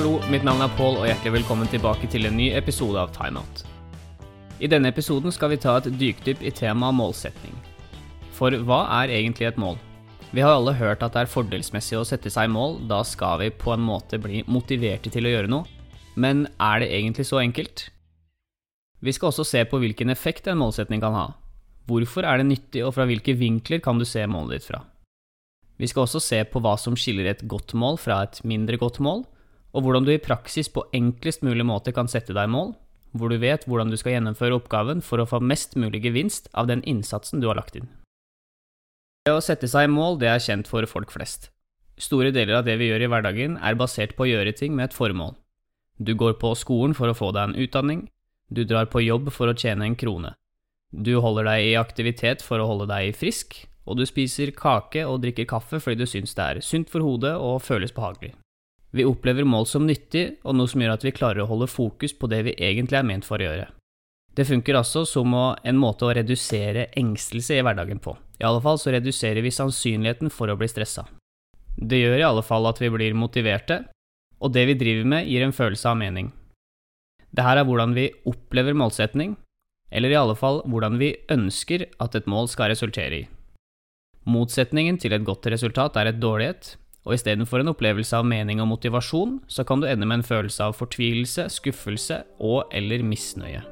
Hallo, mitt navn er Pål, og hjertelig velkommen tilbake til en ny episode av Timeout. I denne episoden skal vi ta et dykdypp i temaet målsetning. For hva er egentlig et mål? Vi har alle hørt at det er fordelsmessig å sette seg mål, da skal vi på en måte bli motiverte til å gjøre noe. Men er det egentlig så enkelt? Vi skal også se på hvilken effekt en målsetning kan ha. Hvorfor er det nyttig, og fra hvilke vinkler kan du se målet ditt fra? Vi skal også se på hva som skiller et godt mål fra et mindre godt mål, og hvordan du i praksis på enklest mulig måte kan sette deg mål, hvor du vet hvordan du skal gjennomføre oppgaven for å få mest mulig gevinst av den innsatsen du har lagt inn. Det å sette seg mål det er kjent for folk flest. Store deler av det vi gjør i hverdagen er basert på å gjøre ting med et formål. Du går på skolen for å få deg en utdanning, du drar på jobb for å tjene en krone. Du holder deg i aktivitet for å holde deg frisk, og du spiser kake og drikker kaffe fordi du syns det er sunt for hodet og føles behagelig. Vi opplever mål som nyttig, og noe som gjør at vi klarer å holde fokus på det vi egentlig er ment for å gjøre. Det funker altså som en måte å redusere engstelse i hverdagen på. I alle fall så reduserer vi sannsynligheten for å bli stressa. Det gjør i alle fall at vi blir motiverte, og det vi driver med, gir en følelse av mening. Dette er hvordan vi opplever målsetning, eller i alle fall hvordan vi ønsker at et mål skal resultere i. Motsetningen til et godt resultat er et dårlig et, og istedenfor en opplevelse av mening og motivasjon, så kan du ende med en følelse av fortvilelse, skuffelse og eller misnøye.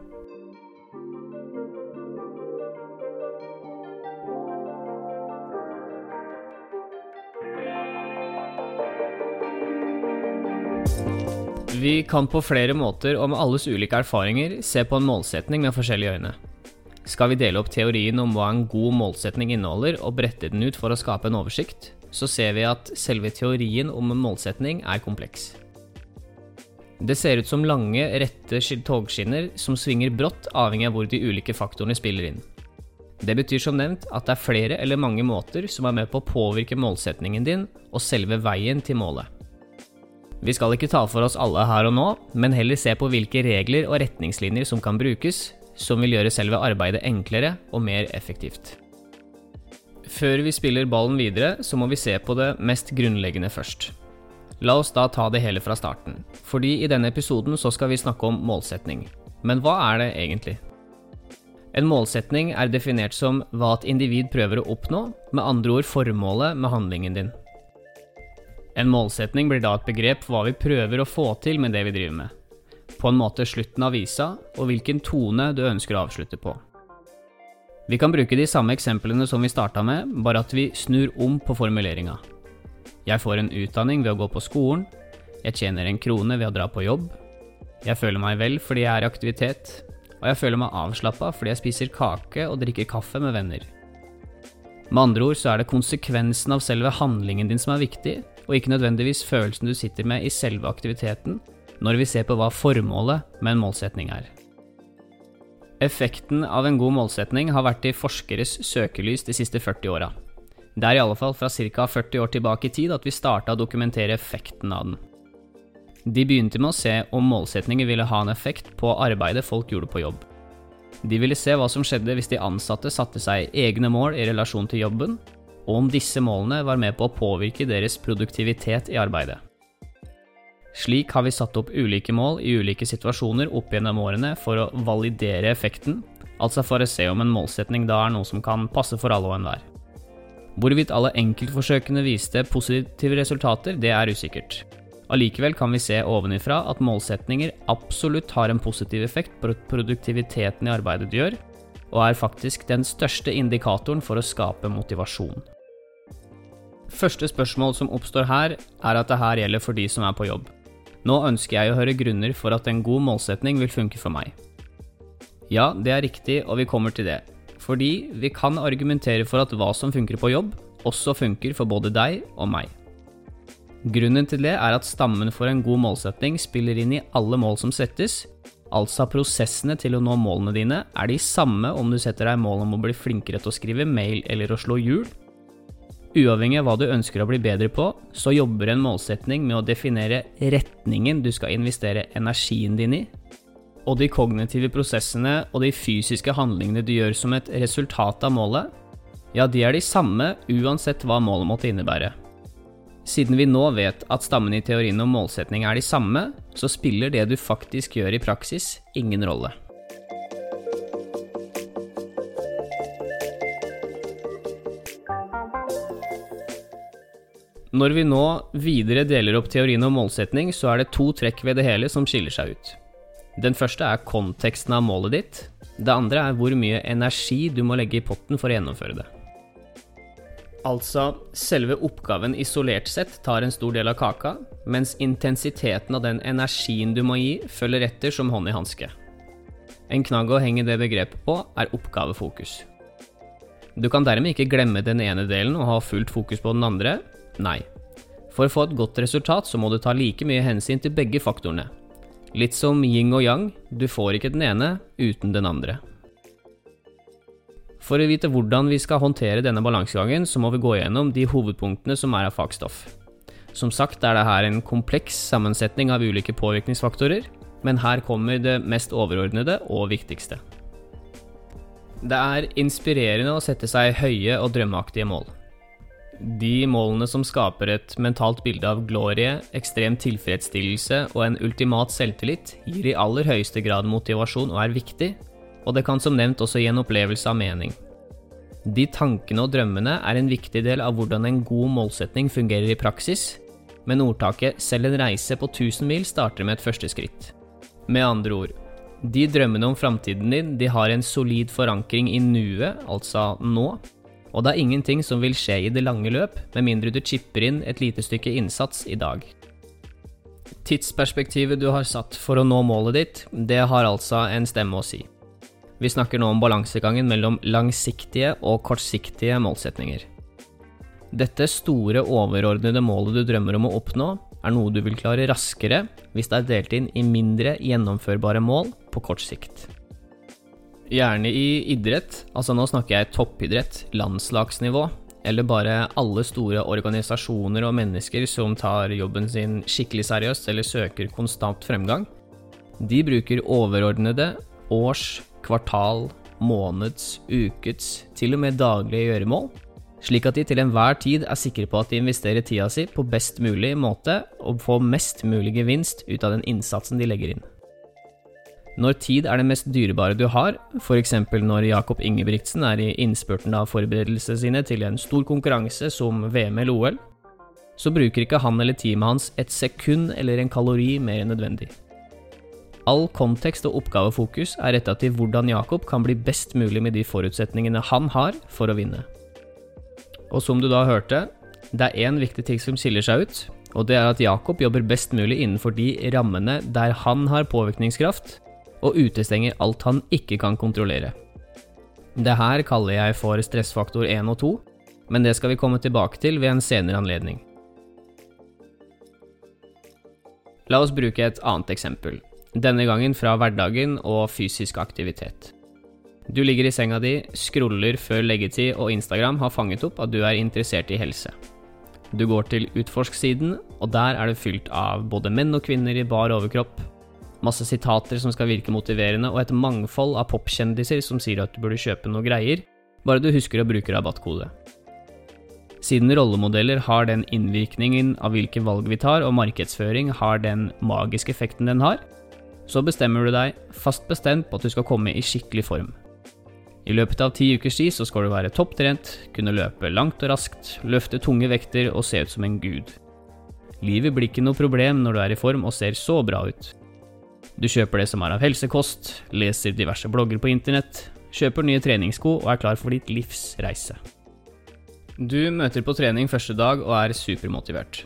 Vi kan på flere måter og med alles ulike erfaringer se på en målsetning med forskjellige øyne. Skal vi dele opp teorien om hva en god målsetning inneholder og brette den ut for å skape en oversikt, så ser vi at selve teorien om en målsetning er kompleks. Det ser ut som lange, rette togskinner som svinger brått avhengig av hvor de ulike faktorene spiller inn. Det betyr som nevnt at det er flere eller mange måter som er med på å påvirke målsetningen din og selve veien til målet. Vi skal ikke ta for oss alle her og nå, men heller se på hvilke regler og retningslinjer som kan brukes, som vil gjøre selve arbeidet enklere og mer effektivt. Før vi spiller ballen videre, så må vi se på det mest grunnleggende først. La oss da ta det hele fra starten, fordi i denne episoden så skal vi snakke om målsetning. Men hva er det egentlig? En målsetning er definert som hva et individ prøver å oppnå, med andre ord formålet med handlingen din. En målsetning blir da et begrep for hva vi prøver å få til med det vi driver med. På en måte slutten av visa, og hvilken tone du ønsker å avslutte på. Vi kan bruke de samme eksemplene som vi starta med, bare at vi snur om på formuleringa. Jeg får en utdanning ved å gå på skolen. Jeg tjener en krone ved å dra på jobb. Jeg føler meg vel fordi jeg er i aktivitet. Og jeg føler meg avslappa fordi jeg spiser kake og drikker kaffe med venner. Med andre ord så er det konsekvensen av selve handlingen din som er viktig, og ikke nødvendigvis følelsen du sitter med i selve aktiviteten, når vi ser på hva formålet med en målsetning er. Effekten av en god målsetning har vært i forskeres søkelys de siste 40 åra. Det er i alle fall fra ca. 40 år tilbake i tid at vi starta å dokumentere effekten av den. De begynte med å se om målsetninger ville ha en effekt på arbeidet folk gjorde på jobb. De ville se hva som skjedde hvis de ansatte satte seg egne mål i relasjon til jobben, og om disse målene var med på å påvirke deres produktivitet i arbeidet. Slik har vi satt opp ulike mål i ulike situasjoner opp gjennom årene for å validere effekten, altså for å se om en målsetning da er noe som kan passe for alle og enhver. Hvorvidt alle enkeltforsøkene viste positive resultater, det er usikkert. Allikevel kan vi se ovenifra at målsetninger absolutt har en positiv effekt på produktiviteten i arbeidet du gjør, og er faktisk den største indikatoren for å skape motivasjon. Første spørsmål som oppstår her, er at det her gjelder for de som er på jobb. Nå ønsker jeg å høre grunner for at en god målsetning vil funke for meg. Ja, det er riktig, og vi kommer til det. Fordi vi kan argumentere for at hva som funker på jobb, også funker for både deg og meg. Grunnen til det er at stammen for en god målsetning spiller inn i alle mål som settes, altså prosessene til å nå målene dine er de samme om du setter deg mål om å bli flinkere til å skrive mail eller å slå hjul, Uavhengig av hva du ønsker å bli bedre på, så jobber en målsetning med å definere retningen du skal investere energien din i, og de kognitive prosessene og de fysiske handlingene du gjør som et resultat av målet, ja, de er de samme uansett hva målet måtte innebære. Siden vi nå vet at stammene i teorien om målsetning er de samme, så spiller det du faktisk gjør i praksis, ingen rolle. Når vi nå videre deler opp teorien om målsetning, så er det to trekk ved det hele som skiller seg ut. Den første er konteksten av målet ditt. Det andre er hvor mye energi du må legge i potten for å gjennomføre det. Altså, selve oppgaven isolert sett tar en stor del av kaka, mens intensiteten av den energien du må gi, følger etter som hånd i hanske. En knagg å henge det begrepet på er oppgavefokus. Du kan dermed ikke glemme den ene delen og ha fullt fokus på den andre, Nei. For å få et godt resultat så må du ta like mye hensyn til begge faktorene. Litt som yin og yang, du får ikke den ene uten den andre. For å vite hvordan vi skal håndtere denne balansegangen, så må vi gå gjennom de hovedpunktene som er av fagstoff. Som sagt er det her en kompleks sammensetning av ulike påvirkningsfaktorer, men her kommer det mest overordnede og viktigste. Det er inspirerende å sette seg høye og drømmeaktige mål. De målene som skaper et mentalt bilde av glorie, ekstrem tilfredsstillelse og en ultimat selvtillit, gir i aller høyeste grad motivasjon og er viktig, og det kan som nevnt også gi en opplevelse av mening. De tankene og drømmene er en viktig del av hvordan en god målsetning fungerer i praksis, men ordtaket 'selv en reise på 1000 mil' starter med et første skritt. Med andre ord, de drømmene om framtiden din de har en solid forankring i nuet, altså nå, og det er ingenting som vil skje i det lange løp, med mindre du chipper inn et lite stykke innsats i dag. Tidsperspektivet du har satt for å nå målet ditt, det har altså en stemme å si. Vi snakker nå om balansegangen mellom langsiktige og kortsiktige målsetninger. Dette store, overordnede målet du drømmer om å oppnå, er noe du vil klare raskere hvis det er delt inn i mindre gjennomførbare mål på kort sikt. Gjerne i idrett, altså nå snakker jeg toppidrett, landslagsnivå, eller bare alle store organisasjoner og mennesker som tar jobben sin skikkelig seriøst eller søker konstant fremgang. De bruker overordnede års, kvartal, måneds, ukets, til og med daglige gjøremål, slik at de til enhver tid er sikre på at de investerer tida si på best mulig måte og får mest mulig gevinst ut av den innsatsen de legger inn. Når tid er det mest dyrebare du har, f.eks. når Jakob Ingebrigtsen er i innspurten av forberedelsene sine til en stor konkurranse som VM eller OL, så bruker ikke han eller teamet hans et sekund eller en kalori mer enn nødvendig. All kontekst og oppgavefokus er retta til hvordan Jakob kan bli best mulig med de forutsetningene han har for å vinne. Og som du da hørte, det er én viktig ting som skiller seg ut, og det er at Jakob jobber best mulig innenfor de rammene der han har påvirkningskraft, og utestenger alt han ikke kan kontrollere. Det her kaller jeg for stressfaktor 1 og 2, men det skal vi komme tilbake til ved en senere anledning. La oss bruke et annet eksempel, denne gangen fra hverdagen og fysisk aktivitet. Du ligger i senga di, scroller før leggetid, og Instagram har fanget opp at du er interessert i helse. Du går til utforsk-siden, og der er det fylt av både menn og kvinner i bar overkropp, masse sitater som skal virke motiverende, og et mangfold av popkjendiser som sier at du burde kjøpe noe greier, bare du husker å bruke rabattkode. Siden rollemodeller har den innvirkningen av hvilke valg vi tar, og markedsføring har den magiske effekten den har, så bestemmer du deg fast bestemt på at du skal komme i skikkelig form. I løpet av ti ukers tid så skal du være topptrent, kunne løpe langt og raskt, løfte tunge vekter og se ut som en gud. Livet blir ikke noe problem når du er i form og ser så bra ut. Du kjøper det som er av helsekost, leser diverse blogger på internett, kjøper nye treningssko og er klar for ditt livs reise. Du møter på trening første dag og er supermotivert.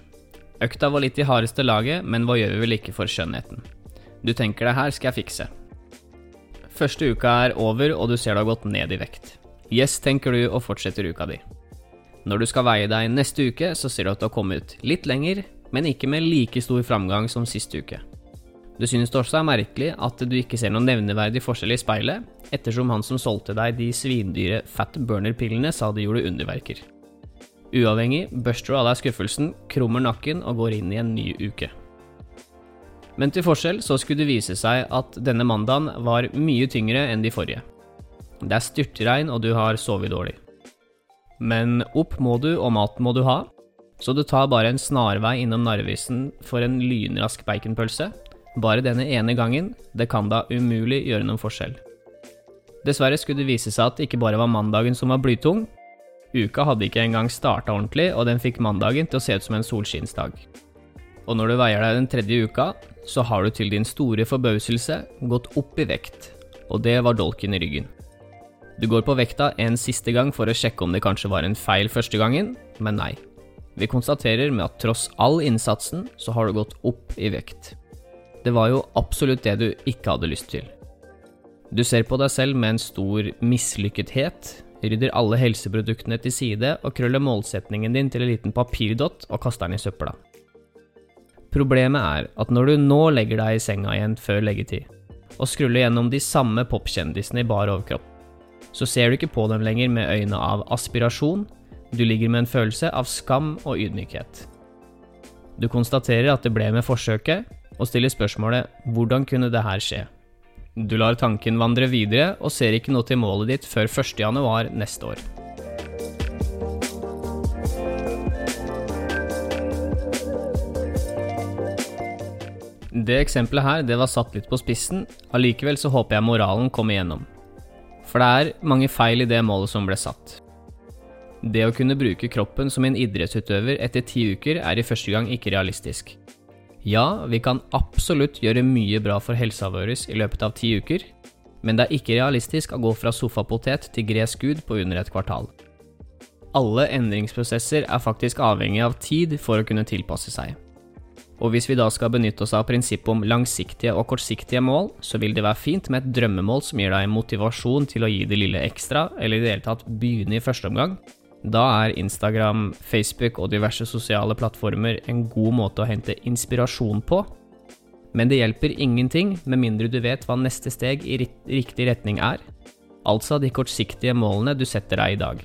Økta var litt i hardeste laget, men hva gjør vi vel ikke for skjønnheten? Du tenker det her skal jeg fikse. Første uka er over, og du ser du har gått ned i vekt. Yes, tenker du og fortsetter uka di. Når du skal veie deg neste uke, så ser du at du har kommet litt lenger, men ikke med like stor framgang som siste uke. Du synes det også er merkelig at du ikke ser noen nevneverdig forskjell i speilet, ettersom han som solgte deg de svindyre Fat Burner-pillene sa de gjorde underverker. Uavhengig børster du av deg skuffelsen, krummer nakken og går inn i en ny uke. Men til forskjell så skulle det vise seg at denne mandagen var mye tyngre enn de forrige. Det er styrtregn og du har sovet dårlig. Men opp må du, og mat må du ha. så du tar bare en snarvei innom Narvesen for en lynrask baconpølse. Bare denne ene gangen, det kan da umulig gjøre noen forskjell. Dessverre skulle det vise seg at det ikke bare var mandagen som var blytung. Uka hadde ikke engang starta ordentlig, og den fikk mandagen til å se ut som en solskinnsdag. Og når du veier deg den tredje uka, så har du til din store forbauselse gått opp i vekt, og det var dolken i ryggen. Du går på vekta en siste gang for å sjekke om det kanskje var en feil første gangen, men nei. Vi konstaterer med at tross all innsatsen, så har du gått opp i vekt. Det var jo absolutt det du ikke hadde lyst til. Du ser på deg selv med en stor mislykkethet, rydder alle helseproduktene til side og krøller målsetningen din til en liten papirdott og kaster den i søpla. Problemet er at når du nå legger deg i senga igjen før leggetid, og skruller gjennom de samme popkjendisene i bar overkropp, så ser du ikke på dem lenger med øyne av aspirasjon, du ligger med en følelse av skam og ydmykhet. Du konstaterer at det ble med forsøket, og stiller spørsmålet hvordan kunne det her skje? Du lar tanken vandre videre og ser ikke noe til målet ditt før 1.1 neste år. Det eksempelet her det var satt litt på spissen, allikevel så håper jeg moralen kom igjennom. For det er mange feil i det målet som ble satt. Det å kunne bruke kroppen som en idrettsutøver etter ti uker er i første gang ikke realistisk. Ja, vi kan absolutt gjøre mye bra for helsa vår i løpet av ti uker, men det er ikke realistisk å gå fra sofapotet til gresk gud på under et kvartal. Alle endringsprosesser er faktisk avhengig av tid for å kunne tilpasse seg. Og hvis vi da skal benytte oss av prinsippet om langsiktige og kortsiktige mål, så vil det være fint med et drømmemål som gir deg motivasjon til å gi det lille ekstra, eller i det hele tatt begynne i første omgang, da er Instagram, Facebook og diverse sosiale plattformer en god måte å hente inspirasjon på. Men det hjelper ingenting med mindre du vet hva neste steg i riktig retning er, altså de kortsiktige målene du setter deg i dag.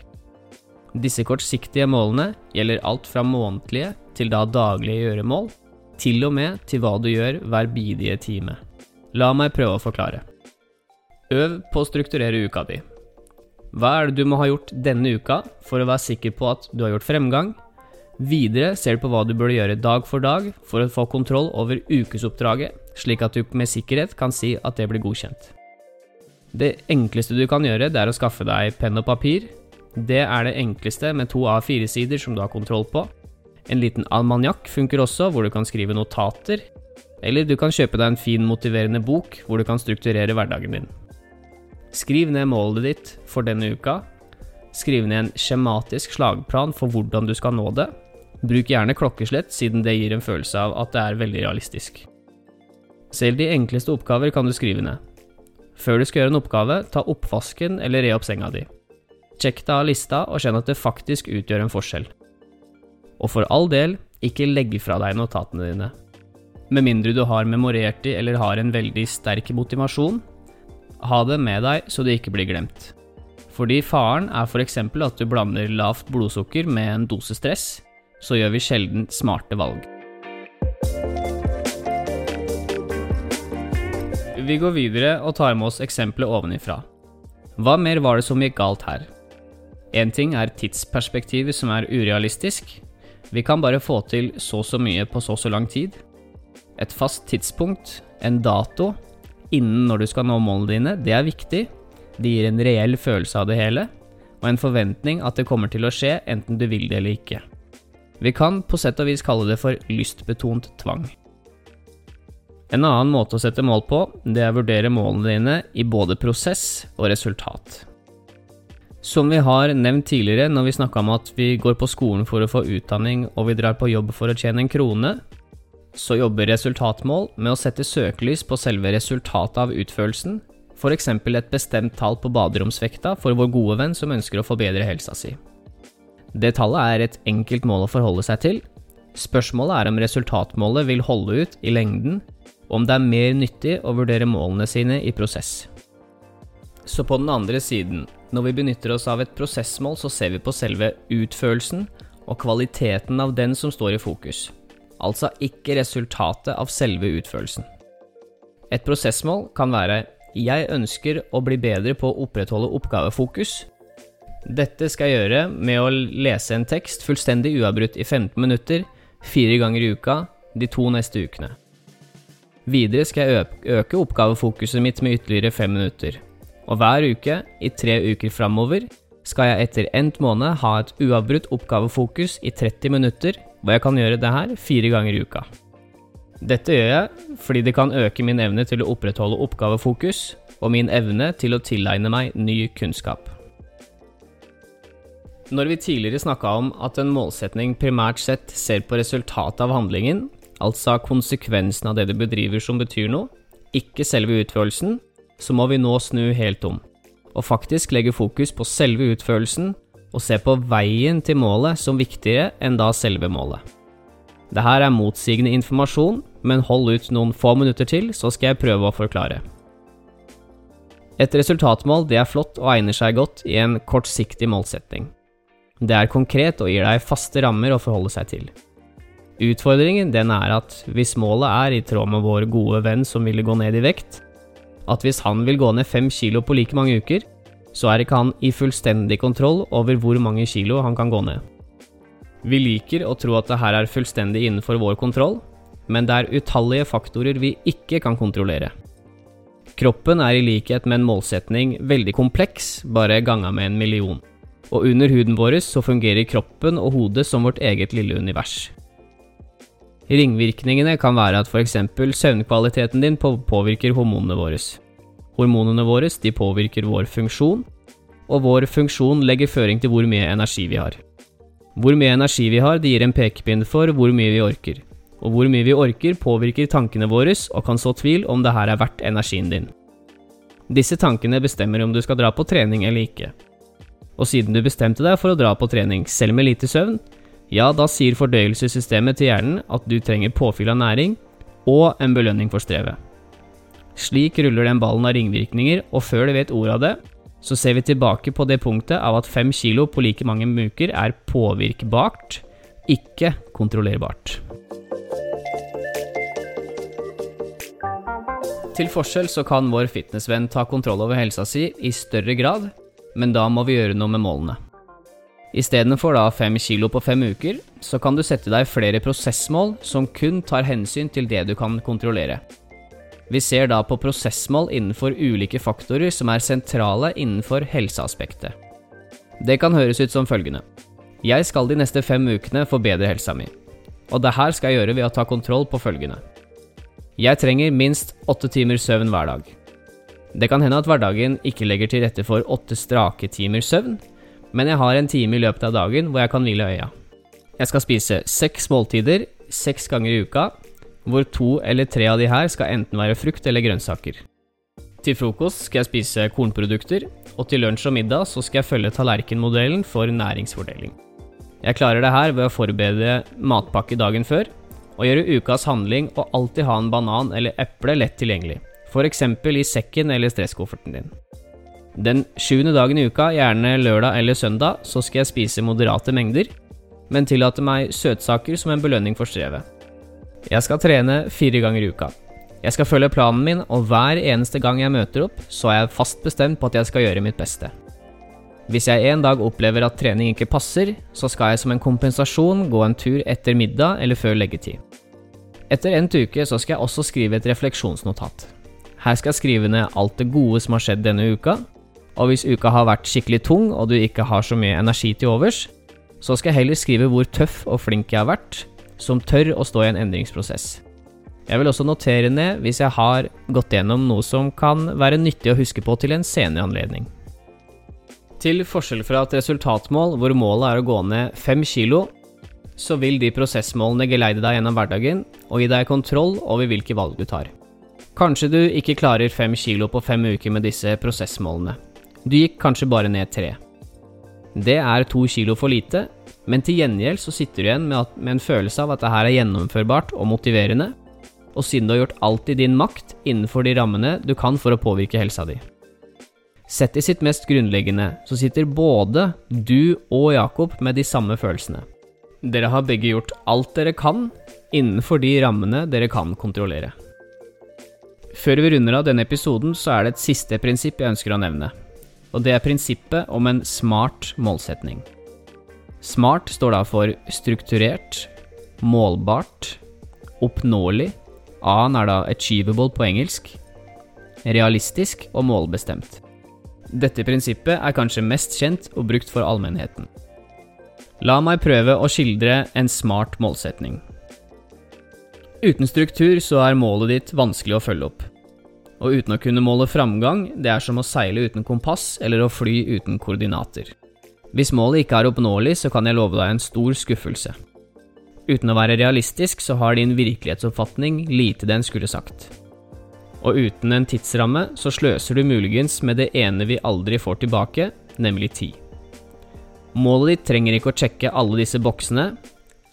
Disse kortsiktige målene gjelder alt fra månedlige til da daglige gjøremål, til og med til hva du gjør hver bidige time. La meg prøve å forklare. Øv på å strukturere uka di. Hva er det du må ha gjort denne uka for å være sikker på at du har gjort fremgang? Videre ser du på hva du burde gjøre dag for dag for å få kontroll over ukesoppdraget, slik at du med sikkerhet kan si at det blir godkjent. Det enkleste du kan gjøre, det er å skaffe deg penn og papir. Det er det enkleste med to A4-sider som du har kontroll på. En liten almanjakk funker også, hvor du kan skrive notater. Eller du kan kjøpe deg en fin, motiverende bok hvor du kan strukturere hverdagen din. Skriv ned målet ditt for denne uka. Skriv ned en skjematisk slagplan for hvordan du skal nå det. Bruk gjerne klokkeslett, siden det gir en følelse av at det er veldig realistisk. Selv de enkleste oppgaver kan du skrive ned. Før du skal gjøre en oppgave, ta oppvasken eller re opp senga di. Sjekk deg av lista og kjenn at det faktisk utgjør en forskjell. Og for all del, ikke legg fra deg notatene dine. Med mindre du har memorert de eller har en veldig sterk motivasjon, ha det med deg så det ikke blir glemt. Fordi faren er f.eks. at du blander lavt blodsukker med en dose stress, så gjør vi sjelden smarte valg. Vi går videre og tar med oss eksempelet ovenifra. Hva mer var det som gikk galt her? Én ting er tidsperspektivet som er urealistisk. Vi kan bare få til så så mye på så så lang tid. Et fast tidspunkt, en dato, innen når du skal nå målene dine, det er viktig. Det gir en reell følelse av det hele, og en forventning at det kommer til å skje enten du vil det eller ikke. Vi kan på sett og vis kalle det for lystbetont tvang. En annen måte å sette mål på, det er å vurdere målene dine i både prosess og resultat. Som vi har nevnt tidligere når vi snakka om at vi går på skolen for å få utdanning og vi drar på jobb for å tjene en krone, så jobber resultatmål med å sette søkelys på selve resultatet av utførelsen, f.eks. et bestemt tall på baderomsvekta for vår gode venn som ønsker å forbedre helsa si. Det tallet er et enkelt mål å forholde seg til. Spørsmålet er om resultatmålet vil holde ut i lengden, og om det er mer nyttig å vurdere målene sine i prosess. Så på den andre siden, når vi benytter oss av et prosessmål, så ser vi på selve utførelsen og kvaliteten av den som står i fokus altså ikke resultatet av selve utførelsen. Et prosessmål kan være 'jeg ønsker å bli bedre på å opprettholde oppgavefokus'. Dette skal jeg gjøre med å lese en tekst fullstendig uavbrutt i 15 minutter, fire ganger i uka, de to neste ukene. Videre skal jeg øke oppgavefokuset mitt med ytterligere fem minutter. Og hver uke, i tre uker framover, skal jeg etter endt måned ha et uavbrutt oppgavefokus i 30 minutter, hvor jeg kan gjøre det her fire ganger i uka. Dette gjør jeg fordi det kan øke min evne til å opprettholde oppgavefokus, og min evne til å tilegne meg ny kunnskap. Når vi tidligere snakka om at en målsetning primært sett ser på resultatet av handlingen, altså konsekvensen av det du bedriver som betyr noe, ikke selve utførelsen, så må vi nå snu helt om, og faktisk legge fokus på selve utførelsen og se på veien til målet som viktigere enn da selve målet. Dette er motsigende informasjon, men hold ut noen få minutter til, så skal jeg prøve å forklare. Et resultatmål det er flott og egner seg godt i en kortsiktig målsetting. Det er konkret og gir deg faste rammer å forholde seg til. Utfordringen den er at hvis målet er i tråd med vår gode venn som ville gå ned i vekt, at hvis han vil gå ned fem kilo på like mange uker, så er ikke han i fullstendig kontroll over hvor mange kilo han kan gå ned. Vi liker å tro at det her er fullstendig innenfor vår kontroll, men det er utallige faktorer vi ikke kan kontrollere. Kroppen er i likhet med en målsetning veldig kompleks, bare ganga med en million og under huden vår så fungerer kroppen og hodet som vårt eget lille univers. Ringvirkningene kan være at f.eks. søvnkvaliteten din påvirker hormonene våre. Hormonene våre de påvirker vår funksjon, og vår funksjon legger føring til hvor mye energi vi har. Hvor mye energi vi har, det gir en pekepinn for hvor mye vi orker. Og hvor mye vi orker, påvirker tankene våre og kan så tvil om det her er verdt energien din. Disse tankene bestemmer om du skal dra på trening eller ikke. Og siden du bestemte deg for å dra på trening selv med lite søvn, ja, da sier fordøyelsessystemet til hjernen at du trenger påfyll av næring og en belønning for strevet. Slik ruller den ballen av ringvirkninger, og før du vet ordet av det, så ser vi tilbake på det punktet av at fem kilo på like mange uker er påvirkbart, ikke kontrollerbart. Til forskjell så kan vår fitnessvenn ta kontroll over helsa si i større grad men da må vi gjøre noe med målene. Istedenfor da fem kilo på fem uker, så kan du sette deg flere prosessmål som kun tar hensyn til det du kan kontrollere. Vi ser da på prosessmål innenfor ulike faktorer som er sentrale innenfor helseaspektet. Det kan høres ut som følgende. Jeg skal de neste fem ukene forbedre helsa mi, og det her skal jeg gjøre ved å ta kontroll på følgende. Jeg trenger minst åtte timer søvn hver dag. Det kan hende at hverdagen ikke legger til rette for åtte strake timer søvn, men jeg har en time i løpet av dagen hvor jeg kan hvile øya. Jeg skal spise seks måltider seks ganger i uka, hvor to eller tre av de her skal enten være frukt eller grønnsaker. Til frokost skal jeg spise kornprodukter, og til lunsj og middag så skal jeg følge tallerkenmodellen for næringsfordeling. Jeg klarer det her ved å forberede matpakke dagen før, og gjøre ukas handling og alltid ha en banan eller eple lett tilgjengelig f.eks. i sekken eller stresskofferten din. Den sjuende dagen i uka, gjerne lørdag eller søndag, så skal jeg spise moderate mengder, men tillate meg søtsaker som en belønning for strevet. Jeg skal trene fire ganger i uka. Jeg skal følge planen min, og hver eneste gang jeg møter opp, så er jeg fast bestemt på at jeg skal gjøre mitt beste. Hvis jeg en dag opplever at trening ikke passer, så skal jeg som en kompensasjon gå en tur etter middag eller før leggetid. Etter endt uke så skal jeg også skrive et refleksjonsnotat. Her skal jeg skrive ned alt det gode som har skjedd denne uka, og hvis uka har vært skikkelig tung og du ikke har så mye energi til overs, så skal jeg heller skrive hvor tøff og flink jeg har vært, som tør å stå i en endringsprosess. Jeg vil også notere ned hvis jeg har gått gjennom noe som kan være nyttig å huske på til en senere anledning. Til forskjell fra et resultatmål hvor målet er å gå ned 5 kilo, så vil de prosessmålene geleide deg gjennom hverdagen og gi deg kontroll over hvilke valg du tar. Kanskje du ikke klarer fem kilo på fem uker med disse prosessmålene. Du gikk kanskje bare ned tre. Det er to kilo for lite, men til gjengjeld så sitter du igjen med, at, med en følelse av at det her er gjennomførbart og motiverende, og siden du har gjort alt i din makt innenfor de rammene du kan for å påvirke helsa di. Sett i sitt mest grunnleggende så sitter både du og Jakob med de samme følelsene. Dere har begge gjort alt dere kan innenfor de rammene dere kan kontrollere. Før vi runder av denne episoden, så er det et siste prinsipp jeg ønsker å nevne. Og det er prinsippet om en smart målsetning. Smart står da for strukturert, målbart, oppnåelig A-en er da achievable på engelsk, realistisk og målbestemt. Dette prinsippet er kanskje mest kjent og brukt for allmennheten. La meg prøve å skildre en smart målsetning. Uten struktur så er målet ditt vanskelig å følge opp. Og uten å kunne måle framgang, det er som å seile uten kompass eller å fly uten koordinater. Hvis målet ikke er oppnåelig, så kan jeg love deg en stor skuffelse. Uten å være realistisk, så har din virkelighetsoppfatning lite den skulle sagt. Og uten en tidsramme, så sløser du muligens med det ene vi aldri får tilbake, nemlig tid. Målet ditt trenger ikke å sjekke alle disse boksene,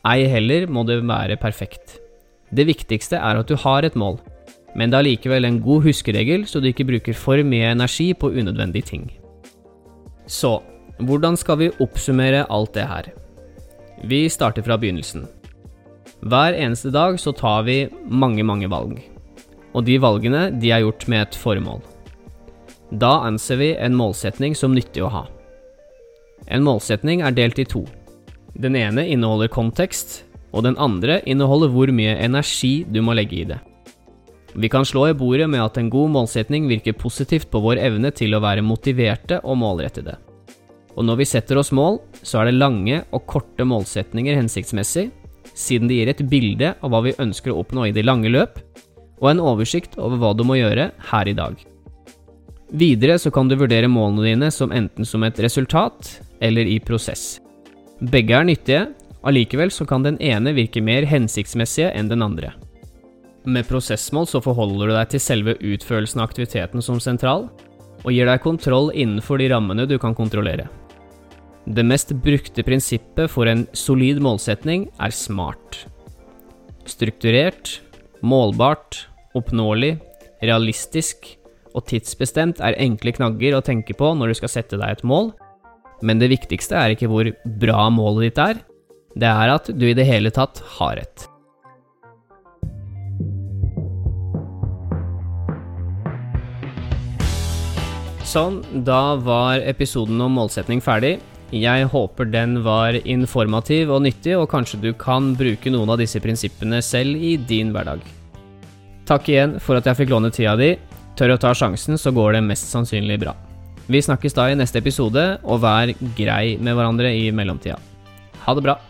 ei heller må det være perfekt. Det viktigste er at du har et mål, men det er likevel en god huskeregel så du ikke bruker for mye energi på unødvendige ting. Så, hvordan skal vi oppsummere alt det her? Vi starter fra begynnelsen. Hver eneste dag så tar vi mange, mange valg. Og de valgene, de er gjort med et formål. Da anser vi en målsetning som nyttig å ha. En målsetning er delt i to. Den ene inneholder kontekst, og den andre inneholder hvor mye energi du må legge i det. Vi kan slå i bordet med at en god målsetning virker positivt på vår evne til å være motiverte og målrettede. Og når vi setter oss mål, så er det lange og korte målsetninger hensiktsmessig, siden det gir et bilde av hva vi ønsker å oppnå i det lange løp, og en oversikt over hva du må gjøre her i dag. Videre så kan du vurdere målene dine som enten som et resultat eller i prosess. Begge er nyttige, allikevel så kan den ene virke mer hensiktsmessige enn den andre. Med prosessmål så forholder du deg til selve utførelsen av aktiviteten som sentral, og gir deg kontroll innenfor de rammene du kan kontrollere. Det mest brukte prinsippet for en solid målsetning er SMART. Strukturert, målbart, oppnåelig, realistisk og tidsbestemt er enkle knagger å tenke på når du skal sette deg et mål, men det viktigste er ikke hvor bra målet ditt er, det er at du i det hele tatt har et. Sånn, da var episoden om målsetning ferdig. Jeg håper den var informativ og nyttig, og kanskje du kan bruke noen av disse prinsippene selv i din hverdag. Takk igjen for at jeg fikk låne tida di. Tør å ta sjansen, så går det mest sannsynlig bra. Vi snakkes da i neste episode, og vær grei med hverandre i mellomtida. Ha det bra.